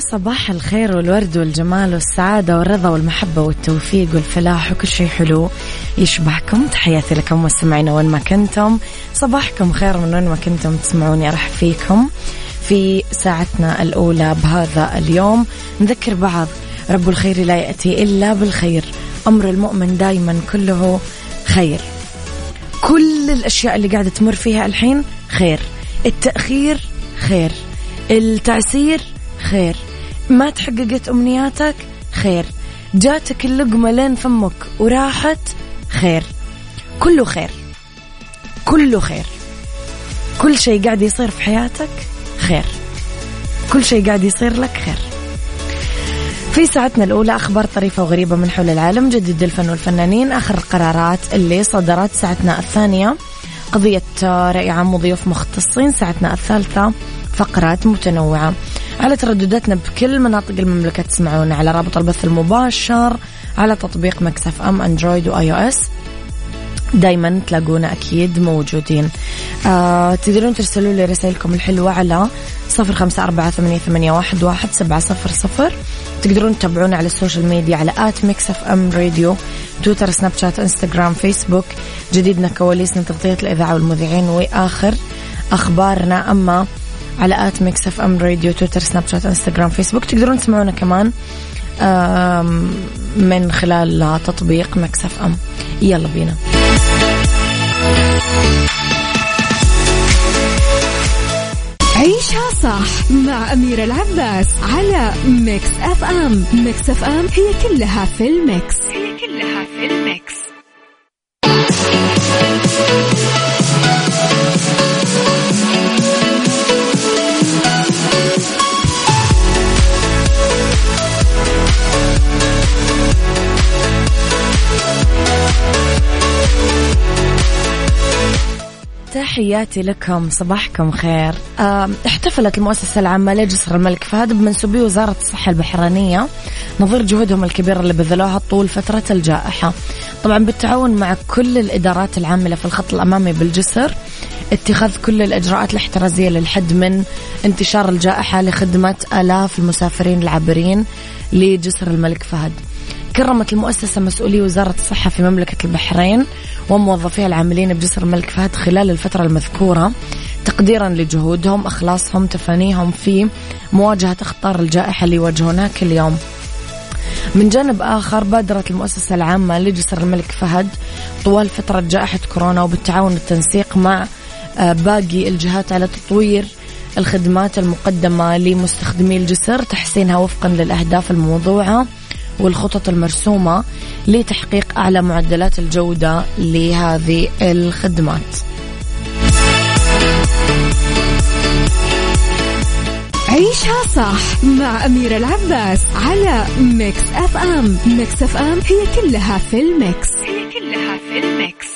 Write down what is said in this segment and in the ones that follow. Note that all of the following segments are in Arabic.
صباح الخير والورد والجمال والسعادة والرضا والمحبة والتوفيق والفلاح وكل شيء حلو يشبهكم. تحياتي لكم مستمعينا وين ما كنتم. صباحكم خير من وين ما كنتم تسمعوني أرحب فيكم في ساعتنا الأولى بهذا اليوم. نذكر بعض رب الخير لا يأتي إلا بالخير. أمر المؤمن دايما كله خير. كل الأشياء اللي قاعدة تمر فيها الحين خير. التأخير خير. التعسير خير. ما تحققت أمنياتك؟ خير. جاتك اللقمة لين فمك وراحت؟ خير. كله خير. كله خير. كل شيء قاعد يصير في حياتك؟ خير. كل شيء قاعد يصير لك خير. في ساعتنا الأولى أخبار طريفة وغريبة من حول العالم جديد الفن والفنانين آخر القرارات اللي صدرت ساعتنا الثانية. قضية رأي عام وضيوف مختصين ساعتنا الثالثة فقرات متنوعة. على تردداتنا بكل مناطق المملكة تسمعونا على رابط البث المباشر على تطبيق Mix FM Android و iOS دايما تلاقونا أكيد موجودين. آه تقدرون ترسلوا لي رسائلكم الحلوة على صفر خمسة أربعة ثمانية, ثمانية واحد, واحد سبعة صفر صفر. تقدرون تتابعونا على ال social media على at Mix FM Radio تويتر سناب شات إنستغرام فيسبوك. جديدنا كواليسنا تغطية الإذاعة والمذيعين وآخر أخبارنا. أما على at Mix FM Radio تويتر سناب شات إنستغرام فيسبوك. تقدرون تسمعونا كمان من خلال تطبيق Mix FM. يلا بينا. عيشها صح مع أميرة العباس على Mix FM. Mix FM هي كلها في ال mix. هي كلها في ال mix. تحياتي لكم صباحكم خير. احتفلت المؤسسة العامة لجسر الملك فهد بمنسوبي وزارة الصحة البحرينية نظير جهودهم الكبيرة اللي بذلوها طول فترة الجائحة. طبعا بالتعاون مع كل الإدارات العاملة في الخط الأمامي بالجسر اتخاذ كل الإجراءات الاحترازية للحد من انتشار الجائحة لخدمة آلاف المسافرين العابرين لجسر الملك فهد. كرمت المؤسسة مسؤولي وزارة الصحة في مملكة البحرين وموظفيها العاملين بجسر الملك فهد خلال الفترة المذكورة تقديرا لجهودهم إخلاصهم تفانيهم في مواجهة أخطار الجائحة اللي يواجهونها كل يوم. من جانب آخر بادرت المؤسسة العامة لجسر الملك فهد طوال فترة جائحة كورونا وبالتعاون والتنسيق مع باقي الجهات على تطوير الخدمات المقدمة لمستخدمي الجسر تحسينها وفقا للأهداف الموضوعة والخطط المرسومة لتحقيق أعلى معدلات الجودة لهذه الخدمات. عيشها صح مع أميرة العباس على Mix FM. Mix FM هي كلها في ال mix. هي كلها في ال mix.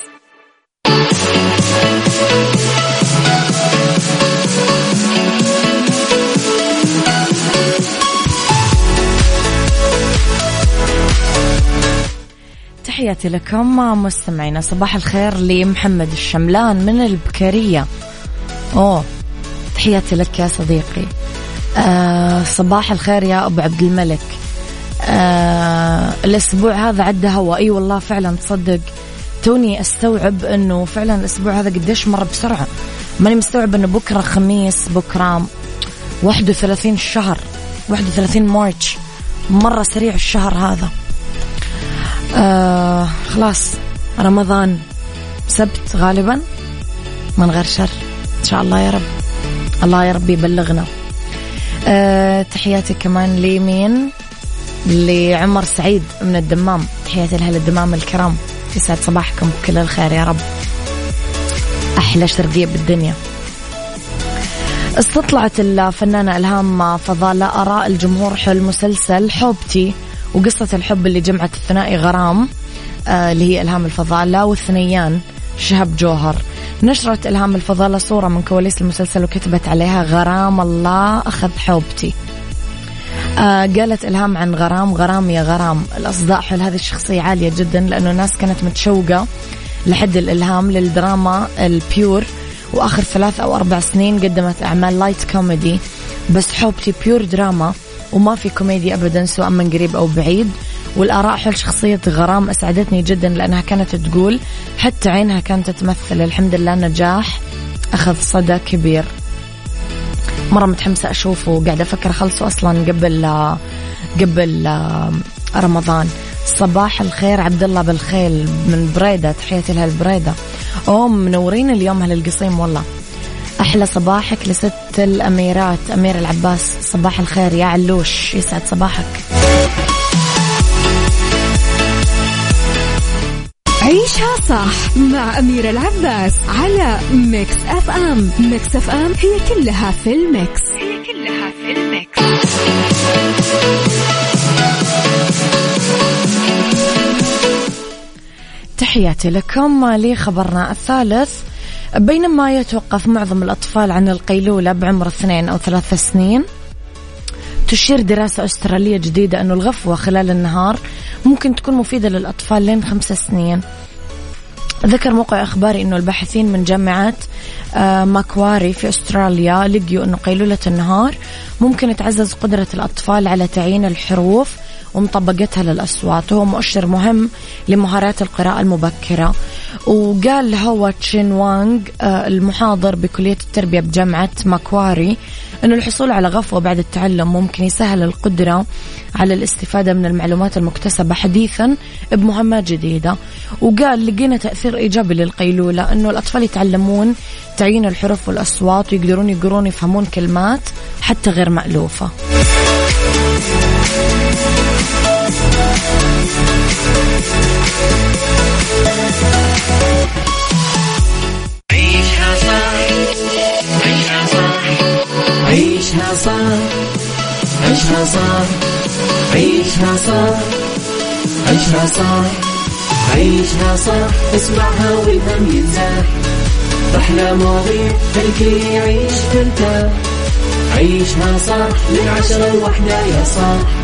تحياتي لكم مستمعينا صباح الخير لمحمد الشملان من البكرية. أوه تحياتي لك يا صديقي. آه صباح الخير يا أبو عبد الملك. آه الأسبوع هذا عدى هوا أي والله فعلا تصدق. توني أستوعب إنه فعلا الأسبوع هذا قديش مر بسرعة. ماني مستوعب إنه بكرة خميس بكرة 31 الشهر 31 مارتش مرة سريع الشهر هذا. آه خلاص رمضان سبت غالبا من غير شر. إن شاء الله يا رب. الله يا رب يبلغنا. أه تحياتي كمان لمين؟ لعمر سعيد من الدمام. تحياتي لأهل الدمام الكرام. يسعد صباحكم بكل الخير يا رب. أحلى شرقية بالدنيا. استطلعت الفنانة إلهام فضالة آراء الجمهور حول مسلسل حوبتي. وقصة الحب اللي جمعت الثنائي غرام آه اللي هي إلهام الفضالة والثنيان شهب جوهر. نشرت إلهام الفضالة صورة من كواليس المسلسل وكتبت عليها غرام الله أخذ حوبتي. آه قالت إلهام عن غرام غرام يا غرام. الأصداء حول هذه الشخصية عالية جدا لأنه الناس كانت متشوقة لحد الإلهام للدراما البيور. وآخر ثلاث أو أربع سنين قدمت أعمال light comedy بس حوبتي pure drama وما في كوميديا أبدا سواء من قريب أو بعيد. والآراء حول شخصية غرام أسعدتني جدا لأنها كانت تقول حتى عينها كانت تمثل الحمد لله نجاح أخذ صدى كبير. مرة متحمسة أشوفه وقاعدة أفكر أخلصه أصلا قبل قبل رمضان. صباح الخير عبد الله بالخيل من بريدة. تحياتي لأهل بريدة. أوه منورين اليوم أهل القصيم والله. أحلى صباحك لست الأميرات. أمير العباس صباح الخير يا علوش يسعد صباحك. عيشها صح مع أميرة العباس على Mix FM Mix FM هي كلها في ال mix. هي كلها في ال mix. تحياتي لكم لخبرنا الثالث. بينما يتوقف معظم الأطفال عن القيلولة بعمر اثنين أو ثلاث سنين تشير دراسة أسترالية جديدة أنه الغفوة خلال النهار ممكن تكون مفيدة للأطفال لين خمس سنين. ذكر موقع إخباري أنه الباحثين من جامعة آه، ماكواري في أستراليا لقيوا أنه قيلولة النهار ممكن تعزز قدرة الأطفال على تعيين الحروف ومطبقتها للأصوات وهو مؤشر مهم لمهارات القراءة المبكرة. وقال هو تشين وانغ آه، المحاضر بكلية التربية بجامعة ماكواري أنه الحصول على غفوة بعد التعلم ممكن يسهل القدرة على الاستفادة من المعلومات المكتسبة حديثا بمهمات جديدة. وقال لقينا تأثير إيجابي للقيلولة أنه الأطفال يتعلمون تعيين الحروف والأصوات ويقدرون يقرون يفهمون كلمات حتى غير مألوفة. عيشها صح عيشها صح عيشها صح عيشها صح عيشها صح عيشها صح عيشها صح اسمعها والهم ينزاح أحلى مواضيع الكل يعيش ترتاح عيشها صح من عشرة لوحدة يا صاح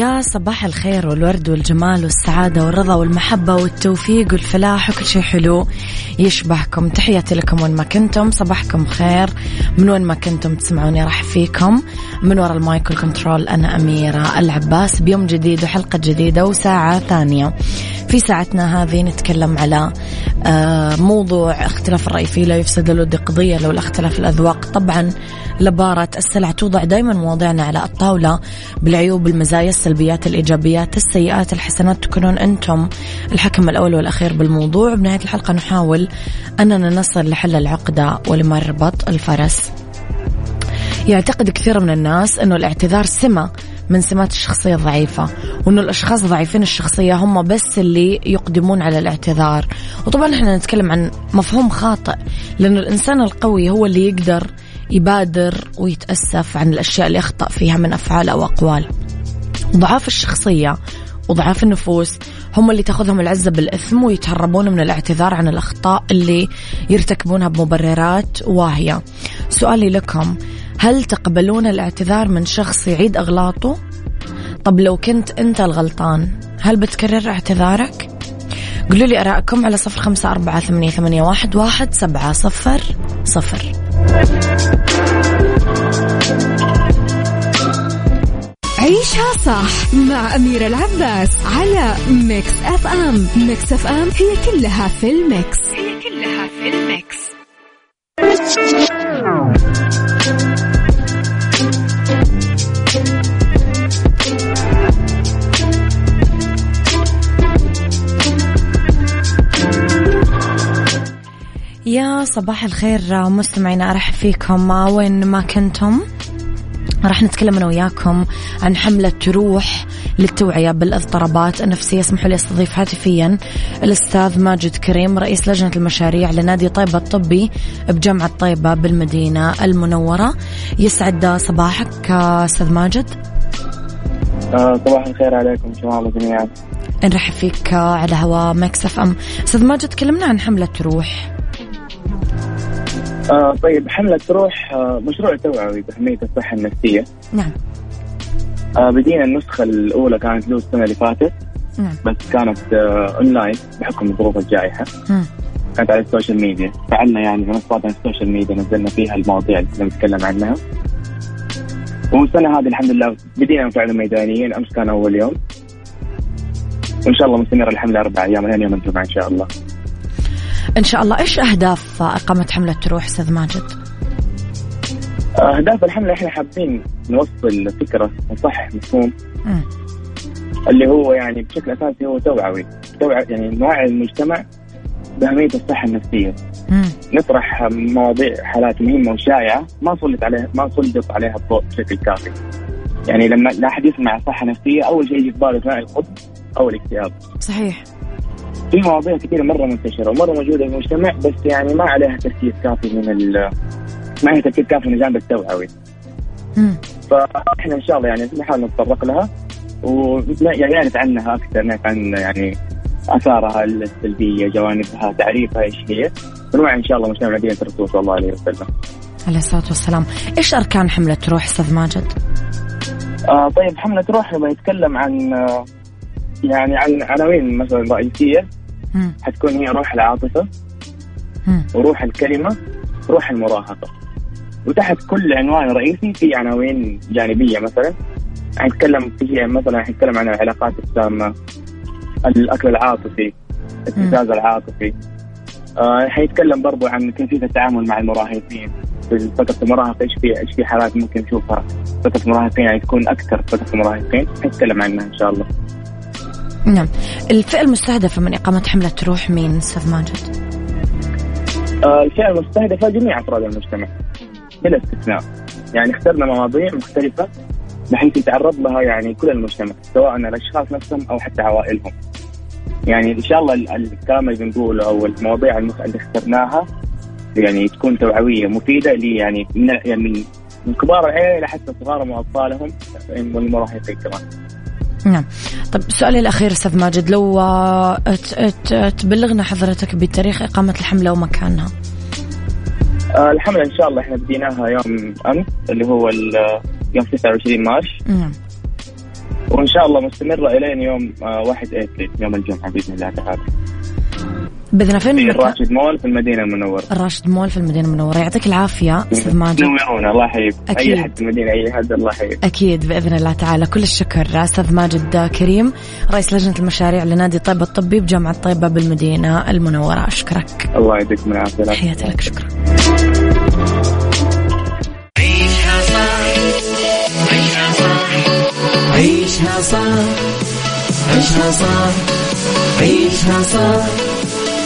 يا صباح الخير والورد والجمال والسعادة والرضا والمحبة والتوفيق والفلاح وكل شيء حلو يشبهكم. تحياتي لكم وين ما كنتم. صباحكم خير. من وين ما كنتم تسمعوني راح فيكم. من وراء ال mic وال control أنا أميرة العباس. بيوم جديد وحلقة جديدة وساعة ثانية. في ساعتنا هذه نتكلم على آه، موضوع اختلاف الرأي فيه لا يفسد الود قضية لو اختلاف الأذواق. طبعا لبارة السلع توضع دائما مواضيعنا على الطاولة بالعيوب المزايا السلبيات الإيجابيات السيئات الحسنات. تكونون أنتم الحكم الأول والأخير بالموضوع. بنهاية الحلقة نحاول أننا نصل لحل العقدة ولمربط الفرس. يعتقد كثير من الناس أنه الاعتذار سمة من سمات الشخصية الضعيفة وأنه الأشخاص ضعيفين الشخصية هم بس اللي يقدمون على الاعتذار. وطبعا إحنا نتكلم عن مفهوم خاطئ لأنه الإنسان القوي هو اللي يقدر يبادر ويتأسف عن الأشياء اللي أخطأ فيها من أفعال أو أقوال. ضعاف الشخصية وضعاف النفوس هم اللي تاخذهم العزة بالإثم ويتهربون من الاعتذار عن الأخطاء اللي يرتكبونها بمبررات واهية سؤالي لكم هل تقبلون الاعتذار من شخص يعيد أغلاطه؟ طب لو كنت أنت الغلطان هل بتكرر اعتذارك؟ قولوا لي أراءكم على صفر خمسة أربعة ثمانية, ثمانية واحد, واحد سبعة صفر صفر عيشها صح مع أميرة العباس على Mix FM. Mix FM هي كلها في ال mix. هي كلها في ال mix. يا صباح الخير مستمعينا أرحب فيكم. وين ما كنتم؟ راح نتكلم أنا وياكم عن حملة تروح للتوعية بالإضطرابات النفسية. اسمحوا لي أستضيف هاتفيا الأستاذ ماجد كريم رئيس لجنة المشاريع لنادي طيبة الطبي بجامعة طيبة بالمدينة المنورة. يسعد صباحك أستاذ ماجد. آه، صباح الخير عليكم شباب جميعا نرحب فيك على هواء Mix FM. أستاذ ماجد تكلمنا عن حملة تروح. آه طيب حملة روح آه مشروع توعوي بأهمية الصحة النفسية. نعم. آه بدينا النسخة الأولى كانت له السنة اللي فاتت نعم. بس كانت آه أونلاين بحكم ظروف الجائحة. مم. كانت على ال social media. فعلنا يعني منصات على ال social media نزلنا فيها المواضيع اللي كنا نتكلم عنها. والسنة هذه الحمد لله بدينا فعلا ميدانيين أمس كان أول يوم. وإن شاء الله مستمرة الحملة أربع أيام من يوم الجمعة إن شاء الله. إن شاء الله. إيش أهداف إقامة حملة تروح أستاذ ماجد؟ أهداف الحملة إحنا حابين نوصل فكرة ونصحح مفهوم. اللي هو يعني بشكل أساسي هو توعوي. توعى يعني نوعي المجتمع بأهمية الصحة النفسية. مم. نطرح مواضيع حالات مهمة وشائعة ما سلط عليها ما سلط عليها الضوء بشكل كافي يعني لما لا احد يسمع صحة نفسية أول شيء يجي في باله اثناء الحب أو الاكتئاب. صحيح. في مواضيع كثيرة مرة منتشرة ومرة موجودة في المجتمع بس يعني ما عليها تركيز كافي من ال ما هي تركيز كافي من الجانب التوعوي. فإحنا إن شاء الله يعني نحاول نتطرق لها ويعني نعرف عنها أكثر نعرف عن يعني آثارها السلبية جوانبها تعريفها إيش هي ونوعي إن شاء الله مجتمع مدينه الرسول صلى الله عليه وسلم. عليه الصلاة والسلام إيش أركان حملة تروح أستاذ ماجد؟ آه طيب حملة روح لما يتكلم عن آه يعني عن عناوين مثلا رئيسية مم. حتكون هي روح العاطفة مم. وروح الكلمة روح المراهقة. وتحت كل عنوان رئيسي في عناوين جانبية مثلا. حنتكلم في مثلا حنتكلم عن العلاقات السامه الأكل العاطفي الابتزاز العاطفي. آه حيتكلم برضو عن كيفية التعامل مع المراهقين. في فترة المراهقة إيش في إيش في حالات ممكن نشوفها؟ فترة المراهقين يعني تكون أكثر فترة المراهقين. حنتكلم عنها إن شاء الله. نعم. الفئة المستهدفة من إقامة حملة تروح مين أستاذ ماجد؟ آه، الفئة المستهدفة جميع أفراد المجتمع بلا استثناء. يعني اخترنا مواضيع مختلفة بحيث يتعرض لها يعني كل المجتمع سواء الأشخاص نفسهم أو حتى عوائلهم. يعني إن شاء الله ال- الكلام اللي بنقوله أو المواضيع اللي اخترناها يعني تكون توعوية مفيدة لي يعني من يعني من- كبار العيلة حتى صغارهم وأطفالهم والمراهقين كمان. نعم. طب سؤالي الأخير أستاذ ماجد لو آه، تبلغنا حضرتك بتاريخ إقامة الحملة ومكانها. آه، الحملة إن شاء الله إحنا بديناها يوم أمس اللي هو ال- يوم 29 مارش. نعم. وإن شاء الله مستمرة إلين يوم آه، 1 ابريل يوم الجمعة بإذن الله تعالى. بإذن فين في المكان؟ الراشد مول في المدينة المنورة. الراشد مول في المدينة المنورة. يعطيك العافية أستاذ ماجد. نورونا الله يحييك. أي حد في المدينة أي حد الله يحييك. أكيد بإذن الله تعالى. كل الشكر أستاذ ماجد كريم رئيس لجنة المشاريع لنادي طيبة الطبي بجامعة طيبة بالمدينة المنورة. أشكرك. الله يديكم العافية. تحياتي لك شكرا. عيشها صح عيشها صح عيشها صح عيشها صح عيشها صح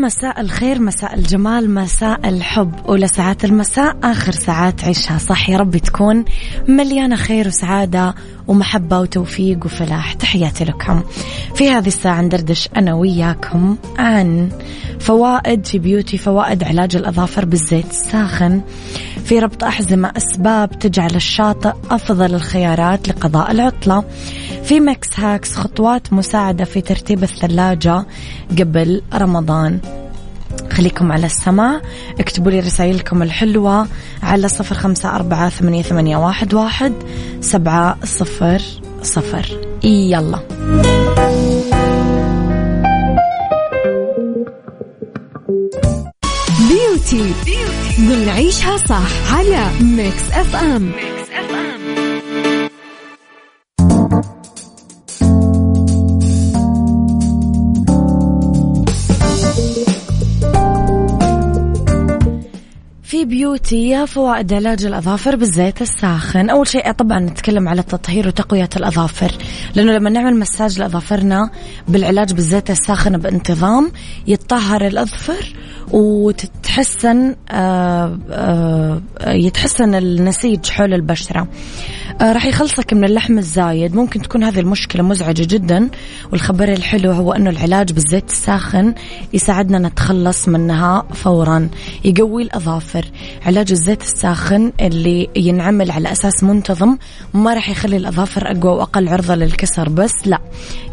مساء الخير مساء الجمال مساء الحب أولى ساعات المساء آخر ساعات عيشها صح يا رب تكون مليانة خير وسعادة ومحبة وتوفيق وفلاح. تحياتي لكم. في هذه الساعة ندردش أنا وياكم عن فوائد في beauty فوائد علاج الأظافر بالزيت الساخن. في ربط أحزمة أسباب تجعل الشاطئ أفضل الخيارات لقضاء العطلة. في mix hacks خطوات مساعدة في ترتيب الثلاجة قبل رمضان. خليكم على السماع. اكتبوا لي رسائلكم الحلوة على صفر خمسة أربعة ثمانية, ثمانية واحد, واحد سبعة صفر صفر. يلا. beauty ضمن عيشها صح على Mix FM Mix بيوتي يا فوائد علاج الأظافر بالزيت الساخن. أول شيء طبعا نتكلم على التطهير وتقوية الأظافر لأنه لما نعمل مساج لأظافرنا بالعلاج بالزيت الساخن بانتظام يتطهر الأظفر وتتحسن آه، آه، يتحسن النسيج حول البشرة. آه، راح يخلصك من اللحم الزايد. ممكن تكون هذه المشكلة مزعجة جدا والخبر الحلو هو أنه العلاج بالزيت الساخن يساعدنا نتخلص منها فورا يقوي الأظافر. علاج الزيت الساخن اللي ينعمل على أساس منتظم ما راح يخلي الأظافر أقوى وأقل عرضة للكسر بس لا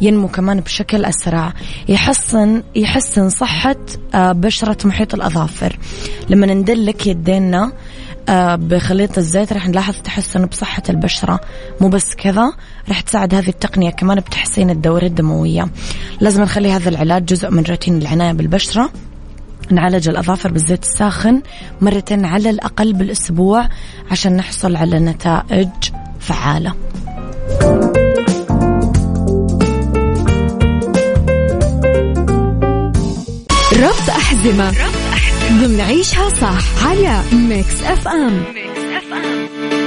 ينمو كمان بشكل أسرع يحسن يحسن صحة بشرة محيط الأظافر. لما ندلك يدينا آه، بخليط الزيت راح نلاحظ تحسن بصحة البشرة. مو بس كذا راح تساعد هذه التقنية كمان بتحسين الدورة الدموية. لازم نخلي هذا العلاج جزء من روتين العناية بالبشرة. نعالج الأظافر بالزيت الساخن مرتين على الأقل بالأسبوع عشان نحصل على نتائج فعالة. ربط أحزمة ضمن عيشها صح على Mix FM Mix FM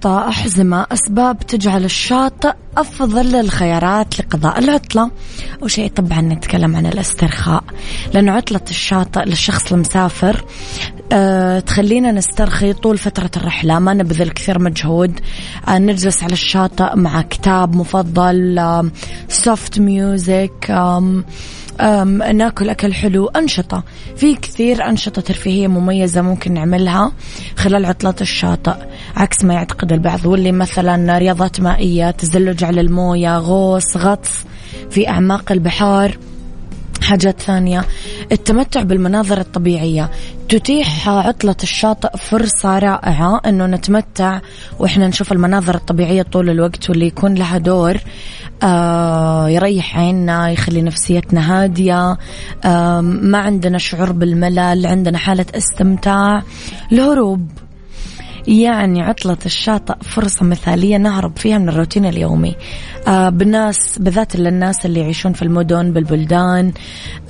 ربط أحزمة أسباب تجعل الشاطئ أفضل الخيارات لقضاء العطلة. أول شيء طبعا نتكلم عن الاسترخاء. لأنه عطلة الشاطئ للشخص المسافر أه تخلينا نسترخي طول فترة الرحلة. ما نبذل كثير مجهود. أه نجلس على الشاطئ مع كتاب مفضل soft music أه ناكل أكل حلو أنشطة. في كثير أنشطة ترفيهية مميزة ممكن نعملها خلال عطلات الشاطئ عكس ما يعتقد البعض. واللي مثلا رياضات مائية تزلج على الموية غوص غطس في أعماق البحار. حاجات ثانية التمتع بالمناظر الطبيعية. تتيح عطلة الشاطئ فرصة رائعة أنه نتمتع وإحنا نشوف المناظر الطبيعية طول الوقت واللي يكون لها دور. آه يريح عيننا يخلي نفسيتنا هادية. آه ما عندنا شعور بالملل عندنا حالة استمتاع. الهروب يعني عطلة الشاطئ فرصة مثالية نهرب فيها من الروتين اليومي. آه بالناس بالذات للناس اللي يعيشون في المدن بالبلدان.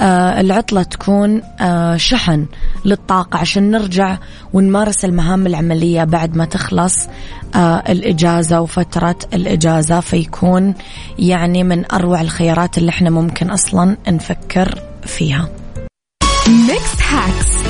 آه العطلة تكون آه شحن للطاقة عشان نرجع ونمارس المهام العملية بعد ما تخلص آه الإجازة وفترة الإجازة. فيكون يعني من أروع الخيارات اللي إحنا ممكن أصلا نفكر فيها. Mix Hacks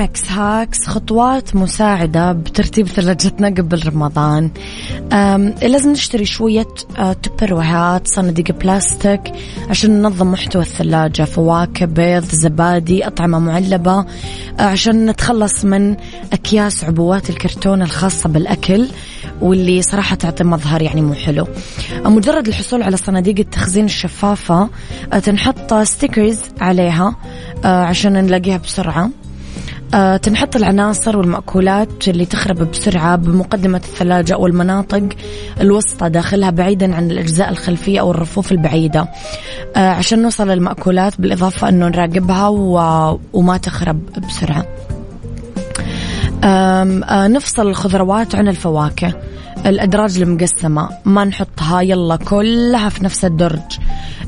Mix Hacks خطوات مساعدة بترتيب ثلاجتنا قبل رمضان. لازم نشتري شوية تبروهات صناديق بلاستيك عشان ننظم محتوى الثلاجة. فواكه بيض زبادي أطعمة معلبة عشان نتخلص من أكياس عبوات الكرتون الخاصة بالأكل واللي صراحة تعطي مظهر يعني مو حلو. مجرد الحصول على صناديق التخزين الشفافة تنحط ستيكرز عليها عشان نلاقيها بسرعة. آه، تنحط العناصر والمأكولات اللي تخرب بسرعة بمقدمة الثلاجة أو المناطق الوسطى داخلها بعيدا عن الأجزاء الخلفية أو الرفوف البعيدة. آه، عشان نوصل للمأكولات بالإضافة أنه نراقبها وما تخرب بسرعة. آه، نفصل الخضروات عن الفواكه. الأدراج المقسمة ما نحطها يلا كلها في نفس الدرج.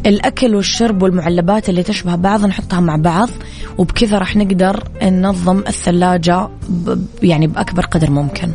الأكل والشرب والمعلبات اللي تشبه بعض نحطها مع بعض وبكذا راح نقدر ننظم الثلاجة يعني بأكبر قدر ممكن.